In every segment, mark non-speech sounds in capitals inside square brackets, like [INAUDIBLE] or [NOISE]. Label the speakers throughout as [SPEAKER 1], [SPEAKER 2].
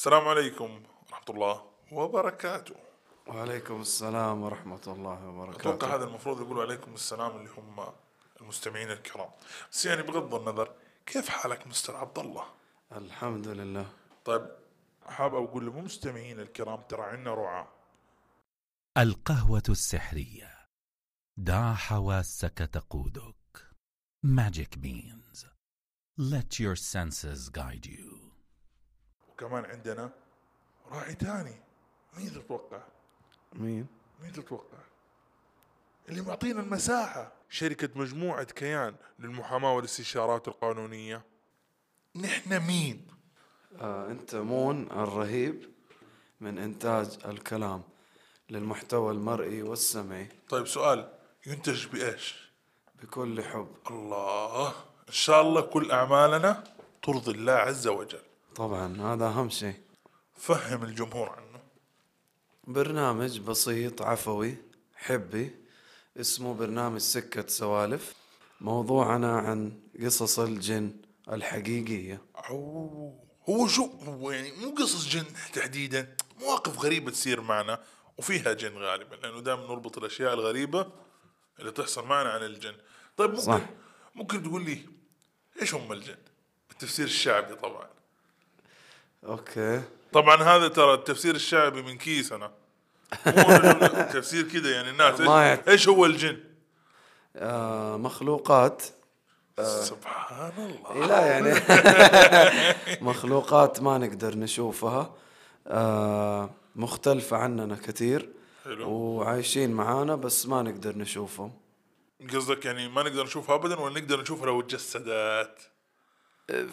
[SPEAKER 1] السلام عليكم ورحمة الله وبركاته.
[SPEAKER 2] وعليكم السلام ورحمة الله
[SPEAKER 1] أتوقع
[SPEAKER 2] وبركاته
[SPEAKER 1] هذا المفروض يقولوا عليكم السلام اللي هم المستمعين الكرام. بس يعني بغض النظر كيف حالك مستر عبد الله
[SPEAKER 2] الحمد لله.
[SPEAKER 1] طيب حاب أقول للمستمعين الكرام ترى عندنا رعاة.
[SPEAKER 3] القهوة السحرية. دع حواسك تقودك. Magic beans Let your senses guide you.
[SPEAKER 1] وكمان عندنا راعي تاني. مين تتوقع؟
[SPEAKER 2] مين؟
[SPEAKER 1] مين تتوقع؟ اللي معطينا المساحة. شركة مجموعة كيان للمحاماة والاستشارات القانونية. نحن مين؟
[SPEAKER 2] آه أنت مون الرهيب من إنتاج الكلام للمحتوى المرئي والسمعي.
[SPEAKER 1] طيب سؤال ينتج بإيش؟
[SPEAKER 2] بكل حب.
[SPEAKER 1] الله إن شاء الله كل أعمالنا ترضي الله عز وجل.
[SPEAKER 2] طبعا هذا أهم شيء.
[SPEAKER 1] فهم الجمهور عنه.
[SPEAKER 2] برنامج بسيط عفوي حبي اسمه برنامج سكة سوالف. موضوعنا عن قصص الجن الحقيقية.
[SPEAKER 1] أو هو شو هو يعني مو قصص جن تحديدا مواقف غريبة تصير معنا وفيها جن غالبا لأنه دائما نربط الأشياء الغريبة اللي تحصل معنا عن الجن. طيب ممكن
[SPEAKER 2] صح.
[SPEAKER 1] ممكن تقول لي إيش هم الجن؟ بالتفسير الشعبي طبعا.
[SPEAKER 2] okay.
[SPEAKER 1] طبعا هذا ترى التفسير الشعبي من كيس مو رجل [LAUGHS] تفسير كذا يعني الناس.
[SPEAKER 2] ما
[SPEAKER 1] إيش,
[SPEAKER 2] يعت-
[SPEAKER 1] إيش هو الجن؟
[SPEAKER 2] آه مخلوقات.
[SPEAKER 1] سبحان الله.
[SPEAKER 2] إيه لا يعني. [LAUGHS] مخلوقات ما نقدر نشوفها. آه مختلفة عننا كثير.
[SPEAKER 1] حلو.
[SPEAKER 2] وعايشين معانا بس ما نقدر نشوفهم.
[SPEAKER 1] قصدك يعني ما نقدر نشوفها أبدا ولا نقدر نشوفها لو تجسدت؟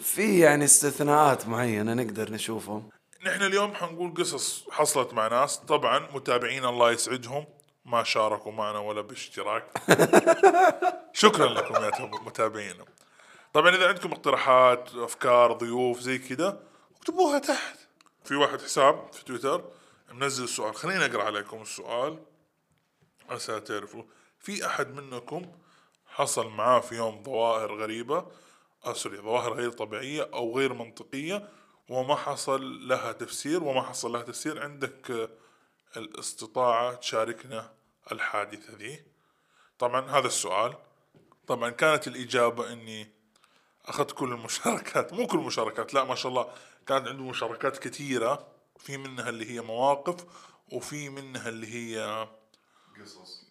[SPEAKER 2] في يعني استثناءات معينة نقدر نشوفهم؟
[SPEAKER 1] نحن اليوم حنقول قصص حصلت مع ناس طبعا متابعين الله يسعدهم. ما شاركوا معنا ولا باشتراك. [LAUGHS] شكرا لكم يا متابعينا طبعا إذا عندكم اقتراحات أفكار ضيوف زي كذا اكتبوها تحت. في واحد حساب في تويتر منزل السؤال. خليني أقرأ عليكم السؤال. عسى تعرفوا في أحد منكم حصل معاه في يوم ظواهر غريبة. آه سوري ظواهر غير طبيعية أو غير منطقية وما حصل لها تفسير وما حصل لها تفسير عندك آه، الاستطاعة تشاركنا الحادثة ذي. طبعا هذا السؤال. طبعا كانت الإجابة إني أخذت كل المشاركات مو كل المشاركات لا ما شاء الله كانت عنده مشاركات كثيرة في منها اللي هي مواقف وفي منها اللي هي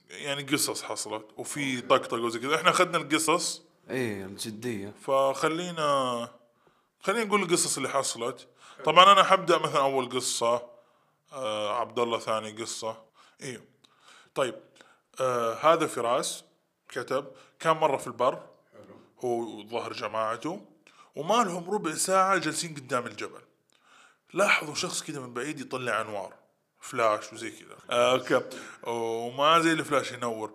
[SPEAKER 1] يعني قصص حصلت وفي طقطقة وزي كذا. إحنا أخذنا القصص
[SPEAKER 2] إيه الجدية.
[SPEAKER 1] فخلينا خلينا نقول القصص اللي حصلت. طبعا أنا حبدا مثلا أول قصة آه عبد الله ثاني قصة. أيوه طيب آه هذا فراس كتب كان مرة في البر. هو ظهر جماعته. وما لهم ربع ساعة جالسين قدام الجبل. لاحظوا شخص كده من بعيد يطلع أنوار فلاش وزي كذا. آه okay. وما زي الفلاش ينور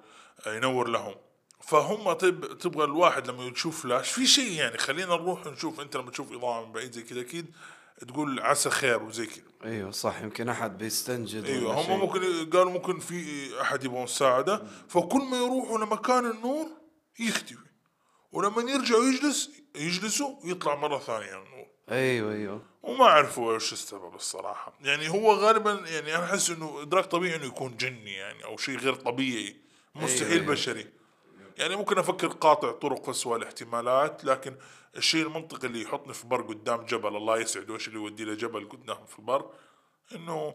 [SPEAKER 1] آه ينور لهم. فهم طيب تبغى الواحد لما يشوف فلاش في شيء يعني؟ خلينا نروح نشوف أنت لما تشوف إضاءة من بعيد زي كذا أكيد تقول عسى خير وزي كذا
[SPEAKER 2] أيوه صح يمكن أحد بيستنجد أيوه
[SPEAKER 1] هم
[SPEAKER 2] شيء.
[SPEAKER 1] ممكن قالوا ممكن في أحد يبغى مساعدة فكل ما يروحوا لمكان النور يختفي ولما يرجعوا يجلس يجلسوا يطلع مرة ثانية النور.
[SPEAKER 2] أيوه أيوه.
[SPEAKER 1] وما عرفوا إيش السبب الصراحة. يعني هو غالبا يعني أنا أحس إنه إدراك طبيعي إنه يكون جني يعني أو شيء غير طبيعي مستحيل
[SPEAKER 2] أيوة.
[SPEAKER 1] بشري. يعني ممكن أفكر قاطع طرق اسوء الاحتمالات لكن الشيء المنطقي اللي يحطني في بر قدام جبل الله يسعده إيش اللي يودي له جبل قدام في البر إنه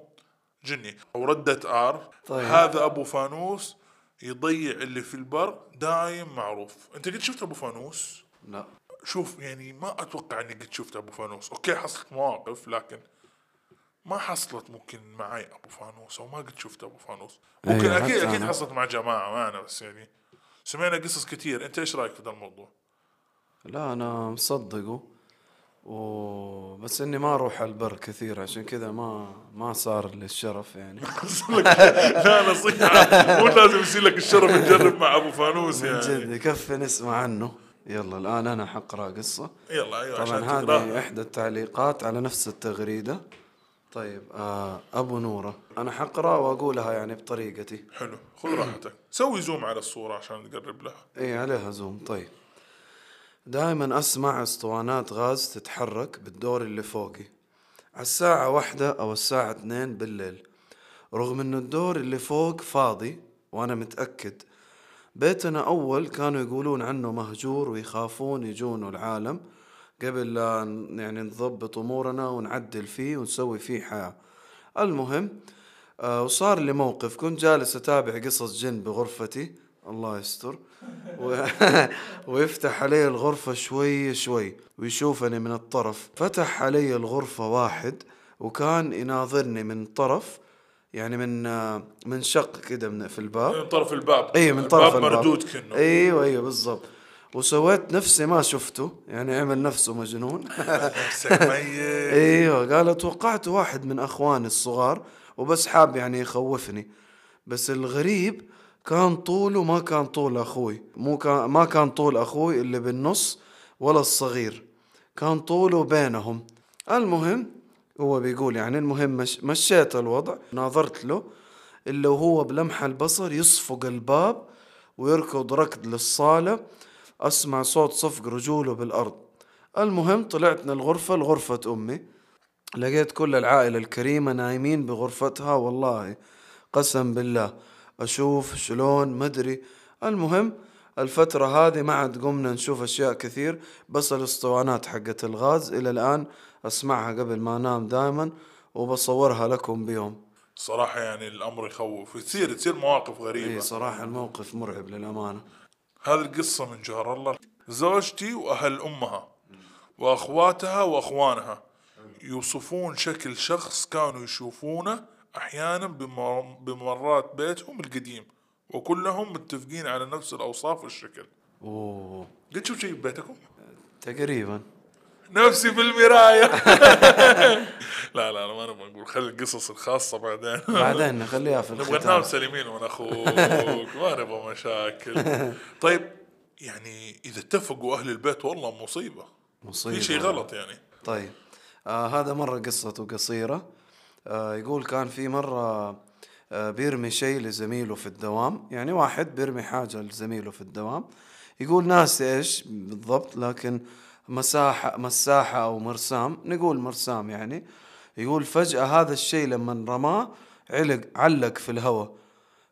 [SPEAKER 1] جني. وردة آر
[SPEAKER 2] طيب.
[SPEAKER 1] هذا أبو فانوس يضيع اللي في البر دايم معروف. أنت قد شفت أبو فانوس؟
[SPEAKER 2] لا.
[SPEAKER 1] شوف يعني ما أتوقع إني قد شفت أبو فانوس. okay حصلت مواقف لكن ما حصلت ممكن معي أبو فانوس أو ما قد شفت أبو فانوس. ممكن
[SPEAKER 2] أيوة،
[SPEAKER 1] أكيد
[SPEAKER 2] أكيد.
[SPEAKER 1] حصلت مع جماعة معنا بس يعني سمعنا قصص كثير أنت إيش رأيك في ذا الموضوع؟
[SPEAKER 2] لا أنا مصدقه و... بس إني ما أروح على البر كثير عشان كذا ما ما صار لي الشرف يعني [LAUGHS]
[SPEAKER 1] لا نصيحه مو لازم يصير لك الشرف تجرب مع أبو فانوس
[SPEAKER 2] من جد
[SPEAKER 1] يعني
[SPEAKER 2] يكفي نسمع عنه. يلا الآن أنا حقرأ قصة.
[SPEAKER 1] يلا أيوه
[SPEAKER 2] طبعا هذه إحدى التعليقات على نفس التغريدة. طيب آه أبو نورة. أنا حقرأ وأقولها يعني بطريقتي.
[SPEAKER 1] حلو خذ راحتك. سوي زوم على الصورة عشان نقرب لها.
[SPEAKER 2] إي عليها زوم. طيب. دائما أسمع أسطوانات غاز تتحرك بالدور اللي فوقي. على الساعة واحدة أو الساعة اثنين بالليل. رغم إنه الدور اللي فوق فاضي وأنا متأكد. بيتنا أول كانوا يقولون عنه مهجور ويخافون يجون العالم. قبل لا يعني نضبط أمورنا ونعدل فيه ونسوي فيه حياة المهم آه وصار لي موقف. كنت جالس أتابع قصص جن بغرفتي. الله يستر. و... [LAUGHS] ويفتح علي الغرفة شوي شوي ويشوفني من الطرف. فتح علي الغرفة واحد وكان يناظرني من طرف يعني من آه، من شق كده من في الباب.
[SPEAKER 1] من طرف الباب.
[SPEAKER 2] اي من طرف
[SPEAKER 1] الباب
[SPEAKER 2] الباب.
[SPEAKER 1] مردود كأنه.
[SPEAKER 2] إيوه إيوه بالضبط. وسويت نفسي ما شفته يعني عمل نفسه مجنون. [LAUGHS]
[SPEAKER 1] نفسك ميت. [LAUGHS]
[SPEAKER 2] أيوه قال توقعت واحد من أخواني الصغار وبس حاب يعني يخوفني. بس الغريب كان طوله ما كان طول أخوي. مو كان ما كان طول أخوي اللي بالنص ولا الصغير. كان طوله بينهم المهم هو بيقول يعني المهم مش مشيت الوضع. ناظرت له إلا وهو بلمح البصر يصفق الباب ويركض ركض للصالة أسمع صوت صفق رجوله بالأرض. المهم طلعت من الغرفة لغرفة أمي. لقيت كل العائلة الكريمة نايمين بغرفتها والله قسم بالله. أشوف شلون مدري المهم الفترة هذه ما عاد قمنا نشوف أشياء كثير بس الأسطوانات حقت الغاز إلى الآن أسمعها قبل ما أنام دائما وبصورها لكم بيوم.
[SPEAKER 1] صراحة يعني الأمر يخوف يصير تصير مواقف غريبة.
[SPEAKER 2] إيه صراحة الموقف مرعب للأمانة.
[SPEAKER 1] هذه القصة من جهر الله. زوجتي وأهل أمها وأخواتها وأخوانها يوصفون شكل شخص كانوا يشوفونه أحيانا بمرات بيتهم القديم وكلهم متفقين على نفس الأوصاف والشكل.
[SPEAKER 2] أوه.
[SPEAKER 1] قد تشوف شيء ببيتكم؟
[SPEAKER 2] تقريبا.
[SPEAKER 1] نفسي في المراية. [LAUGHS] لا لا أنا ما نبغى نقول خلي القصص الخاصة بعدين.
[SPEAKER 2] بعدين نخليها في
[SPEAKER 1] نبغى ننام سليمين من أخوك. ما نبغى مشاكل. [LAUGHS] طيب يعني إذا اتفقوا أهل البيت والله مصيبة.
[SPEAKER 2] مصيبة.
[SPEAKER 1] في شيء غلط يعني.
[SPEAKER 2] طيب. آه هذا مرة قصته قصيرة. آه يقول كان في مرة آه بيرمي شيء لزميله في الدوام. يعني واحد بيرمي حاجة لزميله في الدوام. يقول ناسي إيش بالضبط لكن مساحة مساحة أو مرسام نقول مرسام يعني يقول فجأة هذا الشيء لما رماه علق علق في الهواء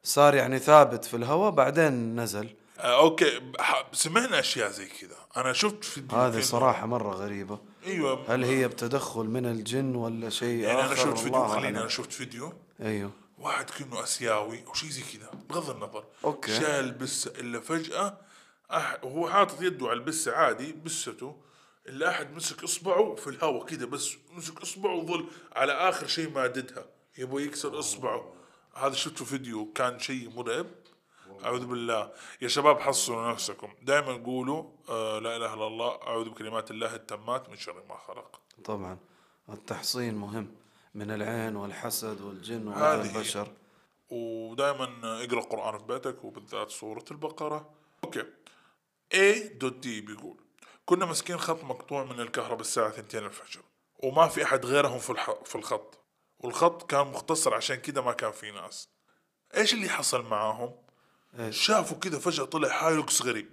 [SPEAKER 2] صار يعني ثابت في الهواء بعدين نزل.
[SPEAKER 1] آه okay. سمعنا أشياء زي كذا. أنا شفت فيديو
[SPEAKER 2] هذه صراحة مرة غريبة.
[SPEAKER 1] أيوه.
[SPEAKER 2] هل هي بتدخل من الجن ولا شيء
[SPEAKER 1] يعني أنا
[SPEAKER 2] آخر؟
[SPEAKER 1] شفت فيديو. خليني. أنا شفت فيديو.
[SPEAKER 2] أيوه.
[SPEAKER 1] واحد كأنه آسيوي أو شيء زي كذا بغض النظر.
[SPEAKER 2] okay.
[SPEAKER 1] شال بسه إلا فجأة أح... وهو حاطط يده على البسه عادي بسته. إلا أحد مسك إصبعه في الهواء كذا بس مسك إصبعه وظل على آخر شيء ماددها يبغى يكسر إصبعه. هذا شفته فيديو كان شيء مرعب. أعوذ بالله. يا شباب حصنوا نفسكم. دائما قولوا آه لا إله إلا الله أعوذ بكلمات الله التامات من شر ما خلق.
[SPEAKER 2] طبعا. التحصين مهم من العين والحسد والجن وهذا
[SPEAKER 1] هذه هي.
[SPEAKER 2] البشر.
[SPEAKER 1] ودائما اقرأ قران في بيتك وبالذات سورة البقرة. أوكي. A دوت دي بيقول كنا ماسكين خط مقطوع من الكهرباء الساعة 2 الفجر وما في أحد غيرهم في, الح... في الخط والخط كان مختصر عشان كده ما كان في ناس. إيش اللي حصل معاهم؟
[SPEAKER 2] إيش؟
[SPEAKER 1] شافوا كده فجأة طلع هايلوكس غريب.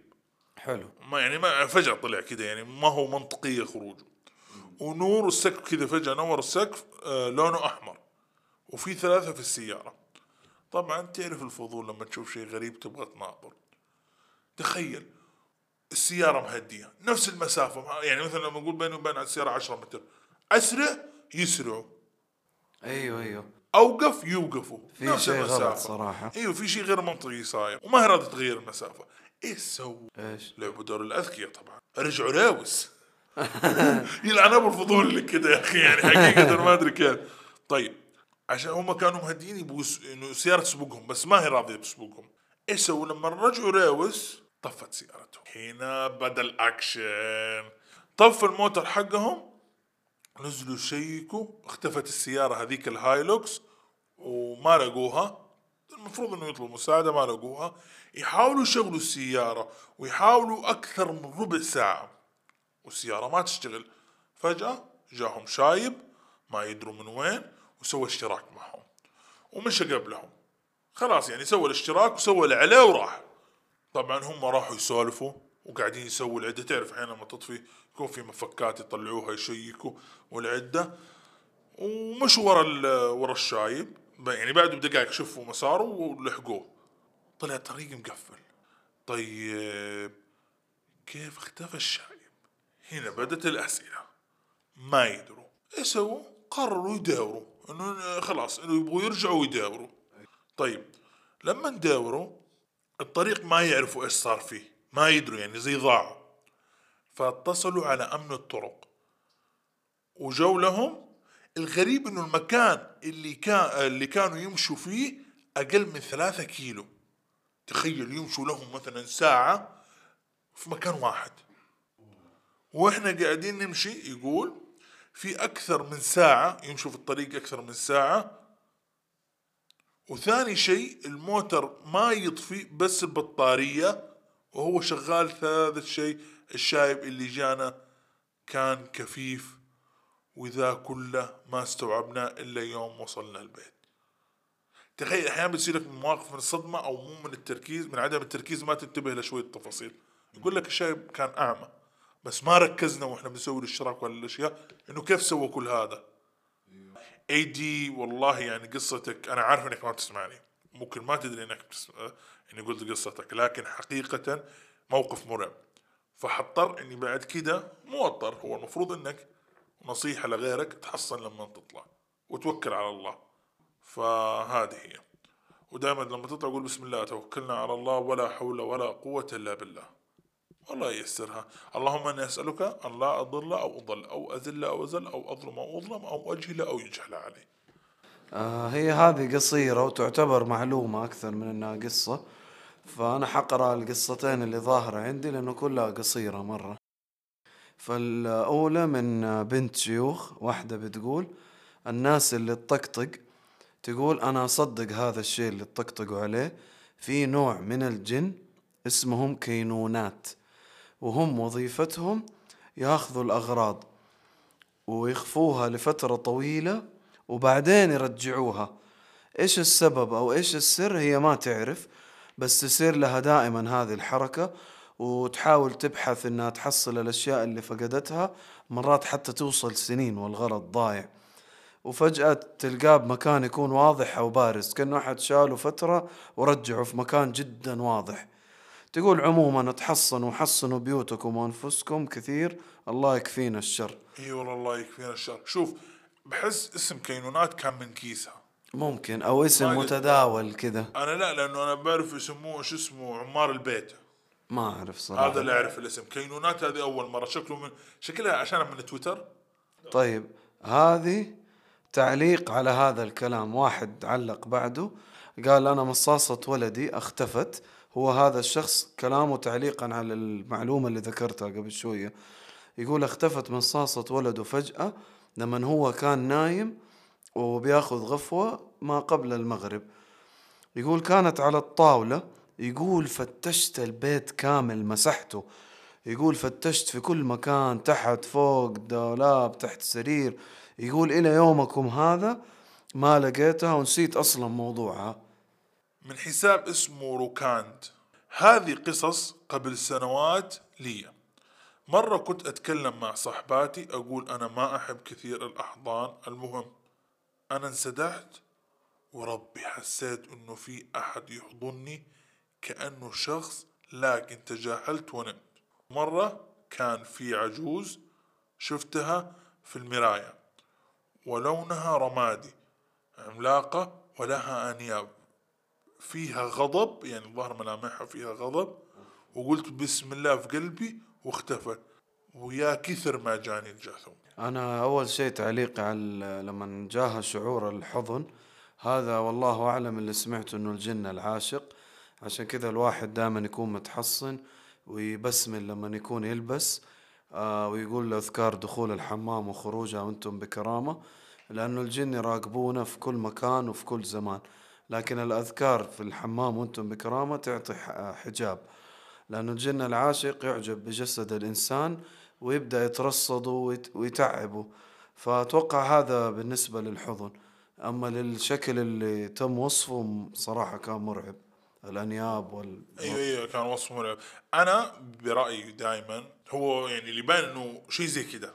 [SPEAKER 2] حلو.
[SPEAKER 1] ما يعني ما فجأة طلع كده يعني ما هو منطقية خروجه ونور السقف كده فجأة نور السقف آه لونه أحمر وفي ثلاثة في السيارة. طبعا تعرف الفضول لما تشوف شيء غريب تبغى تناظر. تخيل السيارة مهدية نفس المسافة يعني مثلا لما نقول بيني وبين السيارة 10 متر أسرع يسرعوا.
[SPEAKER 2] أيوه أيوه.
[SPEAKER 1] أوقف يوقفوا
[SPEAKER 2] في
[SPEAKER 1] نفس
[SPEAKER 2] شيء غلط
[SPEAKER 1] المسافة.
[SPEAKER 2] صراحة.
[SPEAKER 1] أيوه في شيء غير منطقي صاير وما هي راضي تغير المسافة. إيش سووا؟
[SPEAKER 2] إيش؟
[SPEAKER 1] لعبوا دور الأذكياء طبعا. رجعوا راوس [LAUGHS] يلعن أبو الفضول اللي كده يا أخي يعني حقيقة ما أدري كيف. طيب عشان هم كانوا مهديين يبغوا إنه السياره تسبقهم بس ما هي راضية تسبقهم. إيش سووا؟ لما رجعوا راوس طفت سيارتهم هنا بدأ الأكشن. طف الموتر حقهم. نزلوا شيكوا اختفت السيارة هذيك الهايلوكس وما لقوها. المفروض إنه يطلبوا مساعدة ما لقوها. يحاولوا يشغلوا السيارة ويحاولوا أكثر من ربع ساعة والسيارة ما تشتغل. فجأة جاهم شايب ما يدروا من وين وسوى اشتراك معهم. ومشى قبلهم. خلاص يعني سوى الاشتراك وسوى اللي عليه وراح. طبعا هم راحوا يسولفوا وقاعدين يسووا العدة. تعرف أحيانا لما تطفي يكون في مفكات يطلعوها يشيكوا والعدة. ومشوا ورا ورا الشايب. يعني بعد بدقائق شفوا مساره ولحقوه. طلع طريق مقفل. طيب كيف اختفى الشايب؟ هنا بدت الأسئلة. ما يدروا. إيش سووا قرروا يداوروا. إنه خلاص إنه يبغوا يرجعوا ويداوروا طيب لما نداوروا الطريق ما يعرفوا إيش صار فيه ما يدروا يعني زي ضاعوا. فاتصلوا على أمن الطرق. وجو لهم الغريب إنه المكان اللي كان اللي كانوا يمشوا فيه أقل من ثلاثة كيلو. تخيل يمشوا لهم مثلا ساعة في مكان واحد. وإحنا قاعدين نمشي يقول في أكثر من ساعة يمشوا في الطريق أكثر من ساعة وثاني شيء الموتر ما يطفي بس البطارية وهو شغال ثالث شيء الشايب اللي جانا كان كفيف وذا كله ما استوعبناه إلا يوم وصلنا البيت. تخيل أحيانا بتصير لك مواقف من الصدمة أو مو من التركيز من عدم التركيز ما تنتبه لشوية تفاصيل. يقول لك الشايب كان أعمى بس ما ركزنا وإحنا بنسوي الاشتراك ولا الاشياء إنه كيف سوى كل هذا. اي دي والله يعني قصتك أنا عارف إنك ما بتسمعني. ممكن ما تدري إنك بتسمع إني قلت قصتك لكن حقيقة موقف مرعب. فحضطر إني بعد كده مو اضطر هو المفروض إنك نصيحة لغيرك تحصن لما تطلع وتوكل على الله. فهذه هي. ودائما لما تطلع قول بسم الله توكلنا على الله ولا حول ولا قوة إلا بالله. والله ييسرها. اللهم اني أسألك أن لا أضل أو أضل أو أذل أو ازل أو أظلم أو أظلم أو أجهل أو يجهل علي.
[SPEAKER 2] آه هي هذه قصيرة وتعتبر معلومة أكثر من أنها قصة. فأنا حقرأ القصتين اللي ظاهرة عندي لأنه كلها قصيرة مرة. فالأولى من بنت شيوخ واحدة بتقول الناس اللي تطقطق تقول أنا أصدق هذا الشيء اللي تطقطقوا عليه. في نوع من الجن اسمهم كينونات. وهم وظيفتهم ياخذوا الأغراض ويخفوها لفترة طويلة وبعدين يرجعوها. إيش السبب أو إيش السر؟ هي ما تعرف بس تصير لها دائما هذه الحركة وتحاول تبحث إنها تحصل الأشياء اللي فقدتها مرات حتى توصل سنين والغرض ضايع. وفجأة تلقاه بمكان يكون واضح أو بارز كأنه أحد شاله فترة ورجعه في مكان جدا واضح. تقول عموما تحصنوا وحصنوا بيوتكم وأنفسكم كثير الله يكفينا الشر.
[SPEAKER 1] إي والله الله يكفينا الشر. شوف بحس اسم كينونات كان من كيسها
[SPEAKER 2] ممكن أو اسم متداول كذا.
[SPEAKER 1] أنا لا لأنه أنا بعرف يسموه شو اسمه عمار البيت.
[SPEAKER 2] ما أعرف صراحة.
[SPEAKER 1] هذا اللي أعرف الاسم. كينونات هذه أول مرة. شكله من شكلها عشان من تويتر.
[SPEAKER 2] طيب هذه تعليق على هذا الكلام. واحد علق بعده. قال أنا مصاصة ولدي اختفت. هو هذا الشخص كلامه تعليقا على المعلومة اللي ذكرتها قبل شوية. يقول اختفت مصاصة ولده فجأة لما هو كان نايم وبياخذ غفوة ما قبل المغرب. يقول كانت على الطاولة يقول فتشت البيت كامل مسحته. يقول فتشت في كل مكان تحت فوق دولاب تحت سرير. يقول إلى يومكم هذا ما لقيتها ونسيت أصلا موضوعها.
[SPEAKER 1] من حساب اسمه روكاند. هذه قصص قبل سنوات لي. مرة كنت أتكلم مع صحباتي أقول أنا ما أحب كثير الأحضان المهم أنا انسدحت وربي حسيت إنه في أحد يحضني كأنه شخص لكن تجاهلت ونمت. مرة كان في عجوز شفتها في المراية ولونها رمادي عملاقة ولها أنياب. فيها غضب يعني ظهر ملامحها فيها غضب وقلت بسم الله في قلبي واختفت ويا كثر ما جاني الجاثوم.
[SPEAKER 2] أنا أول شيء تعليقي على لما جاها شعور الحضن هذا والله أعلم اللي سمعته إنه الجن العاشق. عشان كذا الواحد دائما يكون متحصن ويبسمل لما يكون يلبس آه ويقول له أذكار دخول الحمام وخروجها وأنتم بكرامة. لأنه الجن يراقبونا في كل مكان وفي كل زمان. لكن الأذكار في الحمام وأنتم بكرامة تعطي ح- حجاب. لأنه الجن العاشق يعجب بجسد الإنسان ويبدأ يترصده ويت- ويتعبه فأتوقع هذا بالنسبة للحضن. أما للشكل اللي تم وصفه صراحة كان مرعب. الأنياب وال
[SPEAKER 1] أيوه أيوه كان وصف مرعب. أنا برأيي دائما هو يعني اللي يبان إنه شيء زي كده.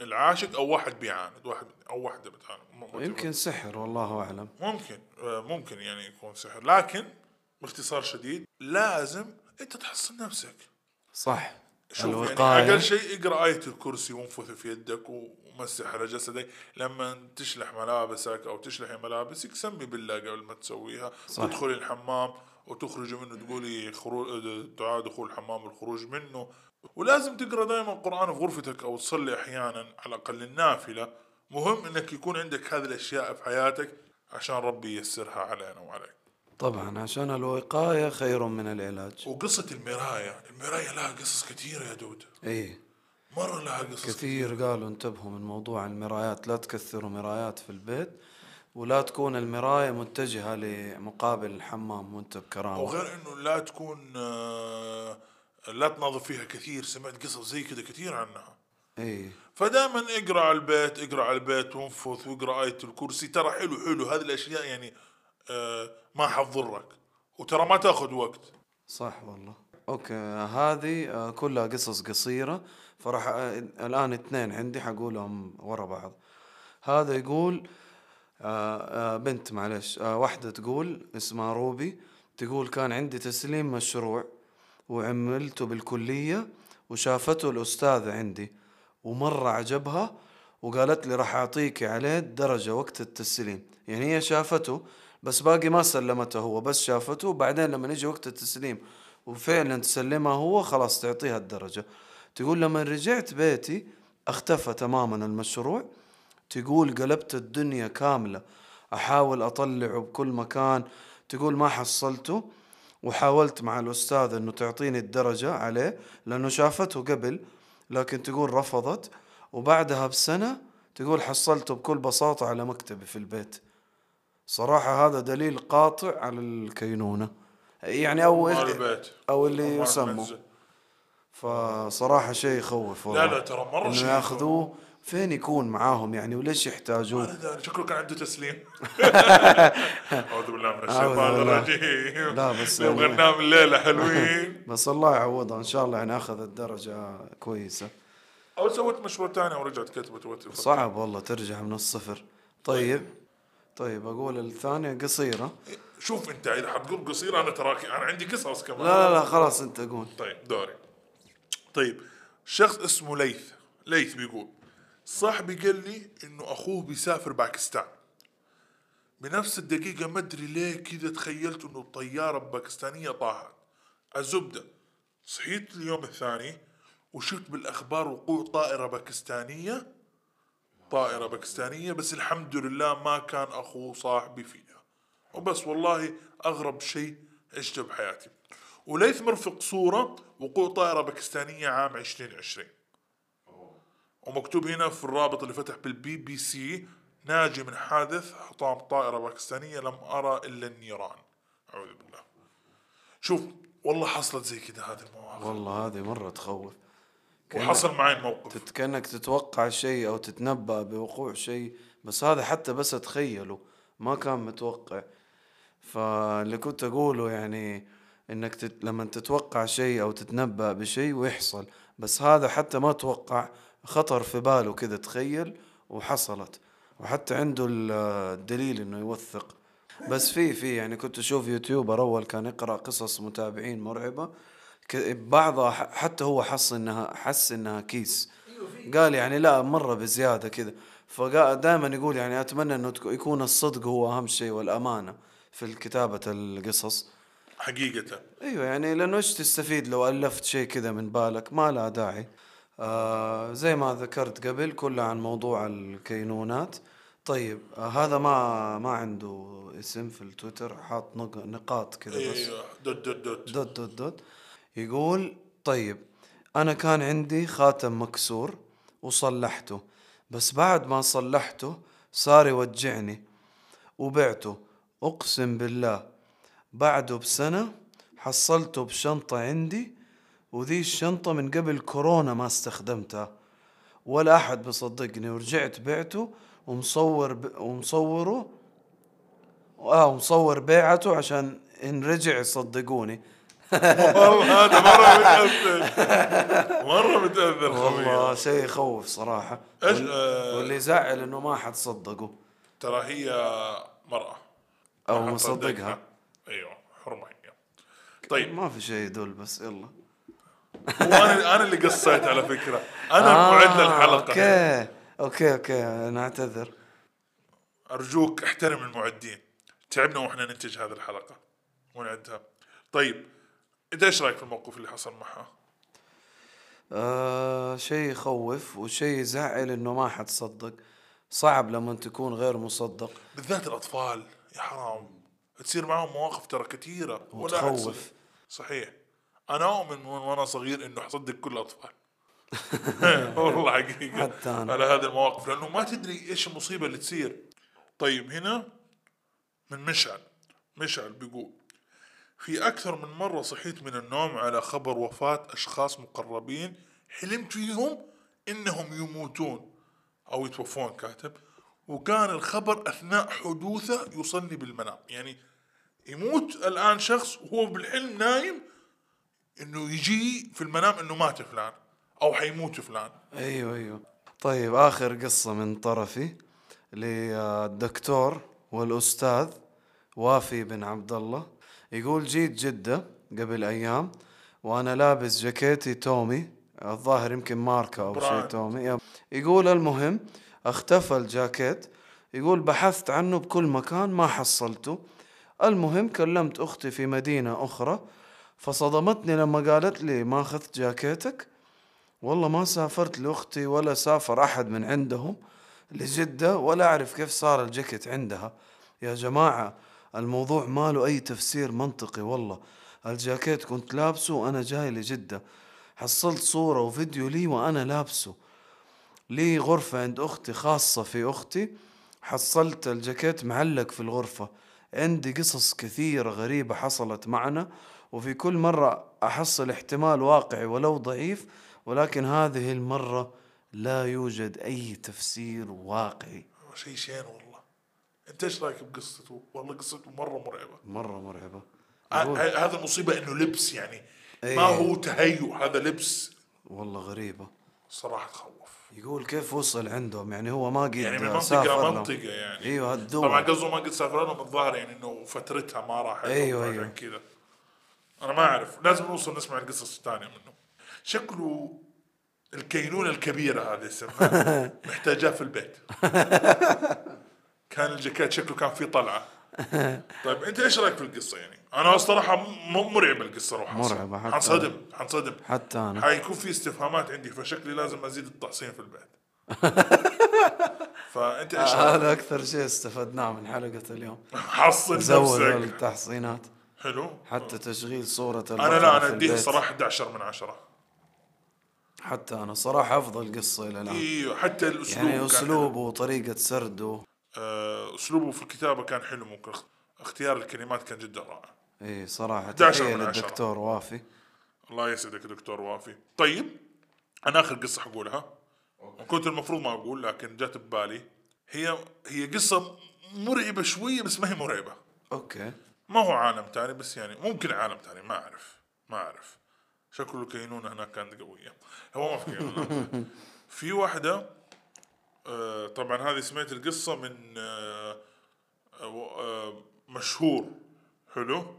[SPEAKER 1] العاشق أو واحد بيعاند واحد أو واحدة بتعاند. م- م-
[SPEAKER 2] يمكن سحر والله أعلم.
[SPEAKER 1] ممكن آه، ممكن يعني يكون سحر. لكن باختصار شديد لازم أنت تحصن نفسك.
[SPEAKER 2] صح.
[SPEAKER 1] شوف يعني
[SPEAKER 2] الوقايه
[SPEAKER 1] أقل شيء اقرأ آية الكرسي وانفث في يدك ومسح على جسدك. لما تشلح ملابسك أو تشلحي ملابسك سمي بالله قبل ما تسويها.
[SPEAKER 2] صح.
[SPEAKER 1] تدخلي الحمام وتخرجي منه تقولي خروج دعاء دخول الحمام والخروج منه. ولازم تقرأ دائما القرآن في غرفتك أو تصلي أحيانا على الأقل النافلة. مهم إنك يكون عندك هذه الأشياء في حياتك عشان ربي ييسرها علينا وعليك.
[SPEAKER 2] طبعا عشان الوقاية خير من العلاج.
[SPEAKER 1] وقصة المراية المراية لها قصص كثيرة يا دود.
[SPEAKER 2] إيه
[SPEAKER 1] مرة لها قصص
[SPEAKER 2] كثير قالوا انتبهوا من موضوع المرايات. لا تكثروا مرايات في البيت ولا تكون المراية متجهة لمقابل الحمام وانت بكرامة
[SPEAKER 1] وغير إنه لا تكون آه، لا تنظف فيها كثير. سمعت قصص زي كذا كثير عنها.
[SPEAKER 2] إيه.
[SPEAKER 1] فدائما اقرأ على البيت اقرأ على البيت وانفث واقرأ آية الكرسي. ترى حلو حلو. هذه الأشياء يعني آه، ما حتضرك وترى ما تأخذ وقت.
[SPEAKER 2] صح والله. أوكي. هذه آه، كلها قصص قصيرة. فراح آه، الآن اثنين عندي حقولهم ورا بعض. هذا يقول بنت معلش واحدة تقول اسمها روبي. تقول كان عندي تسليم مشروع وعملته بالكلية وشافته الأستاذة عندي. ومرة عجبها وقالت لي راح أعطيكي عليه درجة وقت التسليم. يعني هي شافته بس باقي ما سلمته هو بس شافته وبعدين لما يجي وقت التسليم وفعلا تسلمها هو خلاص تعطيها الدرجة. تقول لما رجعت بيتي اختفى تماما المشروع. تقول قلبت الدنيا كاملة. أحاول أطلعه بكل مكان. تقول ما حصلته. وحاولت مع الأستاذ أنه تعطيني الدرجة عليه لأنه شافته قبل. لكن تقول رفضت وبعدها بسنة تقول حصلته بكل بساطة على مكتبي في البيت. صراحة هذا دليل قاطع على الكينونة. يعني أو
[SPEAKER 1] البيت
[SPEAKER 2] أو اللي يسموا. فصراحة شيء يخوف والله.
[SPEAKER 1] لا لا ترى مرة شيء
[SPEAKER 2] ياخذوه فين يكون معاهم يعني؟ وليش
[SPEAKER 1] داري، شكله كان عنده تسليم. [LAUGHS] أعوذ بالله من الشيطان. الرجيم.
[SPEAKER 2] لا، بس
[SPEAKER 1] نبغى ننام الليلة حلوين. [LAUGHS]
[SPEAKER 2] بس الله يعوضها إن شاء الله يعني أخذ الدرجة كويسة.
[SPEAKER 1] أو سوت مشروع ثاني ورجعت كتبت
[SPEAKER 2] صعب والله ترجع من الصفر. طيب. طيب أقول الثانية قصيرة.
[SPEAKER 1] شوف أنت إذا حتقول قصيرة أنا تراك أنا عندي قصص كمان.
[SPEAKER 2] لا لا لا خلاص أنت قول.
[SPEAKER 1] طيب دوري. طيب شخص اسمه ليث. ليث بيقول صاحبي قال لي إنه أخوه بيسافر باكستان. بنفس الدقيقة ما أدري ليه كذا تخيلت إنه الطيارة باكستانية طاحت. الزبدة. صحيت اليوم الثاني وشفت بالأخبار وقوع طائرة باكستانية. طائرة باكستانية بس الحمد لله ما كان أخوه صاحبي فيها. وبس والله أغرب شيء عشته بحياتي. وليث مرفق صورة وقوع طائرة باكستانية عام 2020 ومكتوب هنا في الرابط اللي فتح بالبي بي سي ناجي من حادث حطام طائرة باكستانية لم أرى إلا النيران. أعوذ بالله. شوف والله حصلت زي كده هذه المواقف.
[SPEAKER 2] والله هذه مرة تخوف.
[SPEAKER 1] وحصل معي الموقف.
[SPEAKER 2] تت- كأنك تتوقع شيء أو تتنبأ بوقوع شيء بس هذا حتى بس اتخيله ما كان متوقع. فاللي كنت أقوله يعني إنك تت... لما تتوقع شيء أو تتنبأ بشيء ويحصل بس هذا حتى ما توقع خطر في باله كذا تخيل وحصلت. وحتى عنده ال- الدليل إنه يوثق. بس في في يعني كنت أشوف يوتيوبر أول كان يقرأ قصص متابعين مرعبة. بعضها حتى هو حس إنها حس إنها كيس. قال يعني لا مرة بزيادة كذا فدائما يقول يعني أتمنى إنه يكون الصدق هو أهم شيء والأمانة في كتابه القصص.
[SPEAKER 1] حقيقة.
[SPEAKER 2] أيوه يعني لأنه إيش تستفيد لو ألفت شيء كذا من بالك؟ ما لها داعي. آه زي ما ذكرت قبل كله عن موضوع الكينونات. طيب آه هذا ما ما عنده اسم في التويتر حاط نق- نقاط كذا بس.
[SPEAKER 1] أيوه dot dot dot.
[SPEAKER 2] dot dot dot. يقول طيب أنا كان عندي خاتم مكسور وصلحته بس بعد ما صلحته صار يوجعني وبعته. أقسم بالله بعده بسنة حصلته بشنطة عندي وذي الشنطة من قبل كورونا ما استخدمتها ولا أحد بصدقني ورجعت بعته ومصور ب... ومصوره آه ومصور بيعته عشان إن رجع يصدقوني.
[SPEAKER 1] والله هذا مرة متأثر. مرة متأثر
[SPEAKER 2] والله شيء يخوف صراحة. إيش
[SPEAKER 1] آه،
[SPEAKER 2] واللي يزعل إنه ما حد صدقه.
[SPEAKER 1] ترى هي مرأة. أو
[SPEAKER 2] مصدقها.
[SPEAKER 1] أيوه حرمة هي طيب.
[SPEAKER 2] ما في شيء يدل بس يلا.
[SPEAKER 1] وأنا أنا اللي قصيت على فكرة. أنا المعد
[SPEAKER 2] آه، okay. okay okay. نعتذر
[SPEAKER 1] أرجوك احترم المعدين. تعبنا وإحنا ننتج هذه الحلقة. ونعدها. طيب أنت إيش رأيك في الموقف اللي حصل معها؟
[SPEAKER 2] آه شيء يخوف وشيء يزعل إنه ما حد صدق. صعب لما تكون غير مصدق.
[SPEAKER 1] بالذات الأطفال. يا حرام. تصير معهم مواقف ترى أحد
[SPEAKER 2] وتخوف.
[SPEAKER 1] صحيح. أنا اؤمن من وأنا صغير إنه حصدق كل الأطفال. [LAUGHS] والله حقيقة.
[SPEAKER 2] حتى أنا.
[SPEAKER 1] على هذه المواقف لأنه ما تدري إيش المصيبة اللي تصير. طيب هنا من مشعل. مشعل بيقول في أكثر من مرة صحيت من النوم على خبر وفاة أشخاص مقربين حلمت فيهم إنهم يموتون. أو يتوفون كاتب. وكان الخبر أثناء حدوثة يوصلني بالمنام. يعني يموت الآن شخص وهو بالحلم نايم إنه يجي في المنام إنه مات فلان أو حيموت فلان.
[SPEAKER 2] أيوه أيوه. طيب آخر قصة من طرفي للدكتور والأستاذ وافي بن عبد الله يقول جيت جدة قبل أيام وأنا لابس جاكيتي تومي الظاهر يمكن ماركة أو شيء. تومي. يقول المهم اختفى الجاكيت. يقول بحثت عنه بكل مكان ما حصلته. المهم كلمت أختي في مدينة أخرى فصدمتني لما قالت لي ما أخذت جاكيتك؟ والله ما سافرت لأختي ولا سافر أحد من عندهم لجدة ولا أعرف كيف صار الجاكيت عندها. يا جماعة الموضوع ما له أي تفسير منطقي والله. الجاكيت كنت لابسه وأنا جاي لجدة. حصلت صورة وفيديو لي وأنا لابسه. لي غرفة عند أختي خاصة في أختي. حصلت الجاكيت معلق في الغرفة. عندي قصص كثيرة غريبة حصلت معنا. وفي كل مرة أحصل احتمال واقعي ولو ضعيف ولكن هذه المرة لا يوجد أي تفسير واقعي.
[SPEAKER 1] شيء شين والله. أنت إيش رأيك بقصته؟ والله قصته مرة مرعبة.
[SPEAKER 2] مرة مرعبة.
[SPEAKER 1] هذا المصيبة إنه لبس يعني.
[SPEAKER 2] إيه.
[SPEAKER 1] ما هو تهيؤ هذا لبس.
[SPEAKER 2] والله غريبة.
[SPEAKER 1] صراحة تخوف.
[SPEAKER 2] يقول كيف وصل عندهم؟ يعني هو ما قد
[SPEAKER 1] يعني من منطقة. منطقة يعني.
[SPEAKER 2] أيوه هالدول.
[SPEAKER 1] طبعا قصده ما قد سافر لهم الظاهر يعني إنه فترتها ما راحت
[SPEAKER 2] أيوة،
[SPEAKER 1] عشان
[SPEAKER 2] أيوة.
[SPEAKER 1] كذا. أنا ما أعرف. لازم نوصل نسمع القصص الثانية منه. شكله الكينونة الكبيرة هذه اسمها. [LAUGHS] محتاجاه في البيت. كان الجاكيت شكله كان فيه طلعة. طيب أنت إيش رأيك في القصة يعني؟ أنا الصراحة م- مرعبة القصة روح
[SPEAKER 2] مرعبة حتى.
[SPEAKER 1] حنصدم حنصدم.
[SPEAKER 2] حتى أنا.
[SPEAKER 1] حيكون في استفهامات عندي فشكلي لازم أزيد التحصين في البيت. [LAUGHS] فأنت إيش؟
[SPEAKER 2] هذا أكثر شيء استفدناه من حلقة اليوم.
[SPEAKER 1] حصن
[SPEAKER 2] زود
[SPEAKER 1] نفسك.
[SPEAKER 2] التحصينات.
[SPEAKER 1] حلو؟
[SPEAKER 2] حتى تشغيل صورة أنا
[SPEAKER 1] لا أنا اديه
[SPEAKER 2] البيت.
[SPEAKER 1] صراحة 11 من 10
[SPEAKER 2] حتى أنا صراحة أفضل قصة إلى الآن.
[SPEAKER 1] إيوه حتى الأسلوب
[SPEAKER 2] يعني
[SPEAKER 1] كان
[SPEAKER 2] أسلوبه وطريقة سرده.
[SPEAKER 1] آه، أسلوبه في الكتابة كان حلو ممكن اخ- اختيار الكلمات كان جدا رائع.
[SPEAKER 2] إي صراحة
[SPEAKER 1] 11
[SPEAKER 2] تحية
[SPEAKER 1] من عشرة.
[SPEAKER 2] للدكتور وافي.
[SPEAKER 1] الله يسعدك دكتور وافي. طيب أنا آخر قصة حقولها. كنت المفروض ما أقول لكن جات ببالي. هي هي قصة مرعبة شوية بس ما هي مرعبة.
[SPEAKER 2] أوكي.
[SPEAKER 1] ما هو عالم تاني بس يعني ممكن عالم تاني ما أعرف ما أعرف. شكله الكينونة هناك كانت قوية. هو ما في كينونة [LAUGHS] في واحدة آه طبعا هذه سمعت القصة من آه آه مشهور. حلو.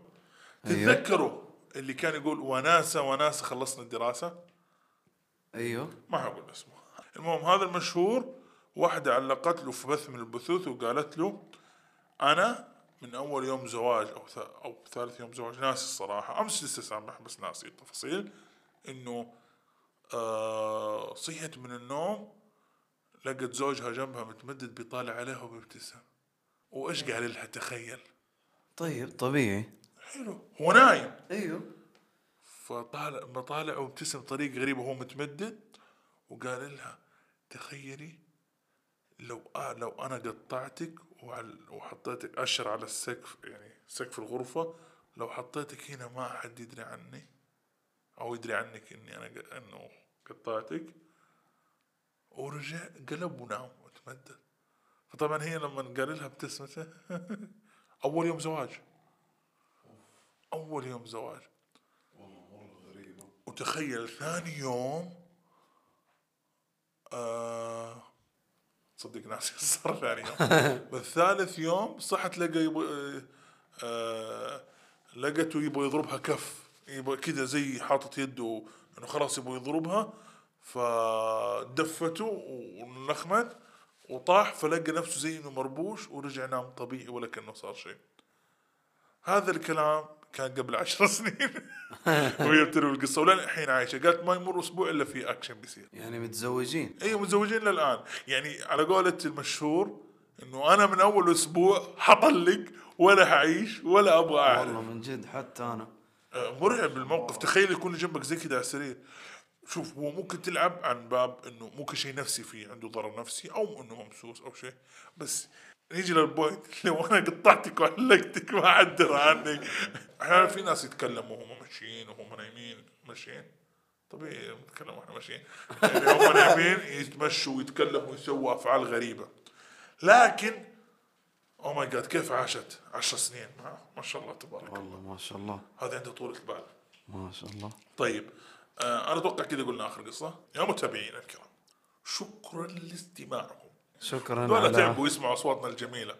[SPEAKER 1] تتذكروا اللي كان يقول وناسة وناسة خلصنا الدراسة؟
[SPEAKER 2] أيوه.
[SPEAKER 1] ما حقول اسمه. المهم هذا المشهور واحدة علقت له في بث من البثوث وقالت له أنا من أول يوم زواج ث... أو ثالث يوم زواج ناسي الصراحة. أمس لسه سامح بس ناسي التفاصيل. إنه آه صحيت من النوم لقت زوجها جنبها متمدد بيطالع عليها وبيبتسم. وإيش قال لها تخيل؟
[SPEAKER 2] طيب طبيعي.
[SPEAKER 1] حلو. هو نايم.
[SPEAKER 2] أيوه.
[SPEAKER 1] فطالع بطالع وابتسم بطريقة غريبة. وهو متمدد وقال لها تخيلي لو آه لو أنا قطعتك وحطيتك أشر على السقف يعني سقف الغرفة لو حطيتك هنا ما حد يدري عني أو يدري عنك إني أنا ق- إنه قطعتك ورجع قلب ونام وتمدد. فطبعا هي لما قال لها ابتسمته [LAUGHS] أول يوم زواج. أول يوم زواج. وتخيل ثاني يوم آه صدق ناسي صار ثاني يوم. [LAUGHS] بس ثالث يوم صحت لقى يبغى آه آه لقته يبغى يضربها كف. يبغى كذا زي حاطط يده إنه خلاص يبغى يضربها. فدفته ونخمت وطاح فلقى نفسه زي إنه مربوش ورجع نام طبيعي ولا كأنه صار شيء. هذا الكلام كان قبل عشر سنين. [LAUGHS] وهي بتروي القصة. ولين الحين عايشة. قالت ما يمر أسبوع إلا في اكشن بيصير
[SPEAKER 2] يعني متزوجين.
[SPEAKER 1] أيوه متزوجين للآن. يعني على قولة المشهور إنه أنا من أول أسبوع حطلق ولا حعيش ولا أبغى
[SPEAKER 2] والله
[SPEAKER 1] اعرف
[SPEAKER 2] من جد حتى أنا.
[SPEAKER 1] آه، مرعب الموقف. تخيل يكون جنبك زي كذا على السرير. شوف هو ممكن تلعب عن باب إنه ممكن شيء نفسي فيه عنده ضرر نفسي أو إنه ممسوس أو شيء. بس نيجي لل point [LAUGHS] لو أنا قطعتك وعلقتك ما حد درى عنك أحيانا في ناس يتكلموا وهم ماشيين وهم نايمين. ماشيين؟ طبيعي نتكلم وإحنا ماشيين. يعني هم نايمين يتمشوا ويتكلموا ويسووا أفعال غريبة. لكن oh my god كيف عاشت عشر سنين؟ ما, ما شاء الله تبارك الله.
[SPEAKER 2] والله ما شاء الله.
[SPEAKER 1] هذا عنده طولة بال
[SPEAKER 2] ما شاء الله.
[SPEAKER 1] طيب آه أنا أتوقع كذا قلنا آخر قصة. يا متابعينا الكرام. شكرا لاستماعكم.
[SPEAKER 2] شكرا
[SPEAKER 1] ولا
[SPEAKER 2] على
[SPEAKER 1] تعبوا يسمعوا أصواتنا الجميلة.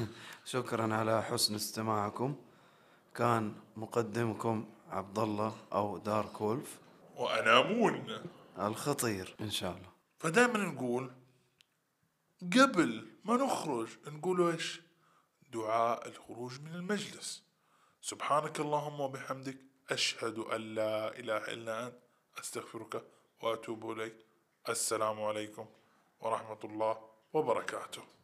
[SPEAKER 1] [LAUGHS]
[SPEAKER 2] شكرا على حسن استماعكم. كان مقدمكم عبد الله أو دارك وولف
[SPEAKER 1] وأنا مون.
[SPEAKER 2] الخطير إن شاء الله.
[SPEAKER 1] فدائما نقول قبل ما نخرج نقول إيش؟ دعاء الخروج من المجلس. سبحانك اللهم وبحمدك أشهد أن لا إله إلا أنت أستغفرك وأتوب إليك. السلام عليكم ورحمة الله وبركاته.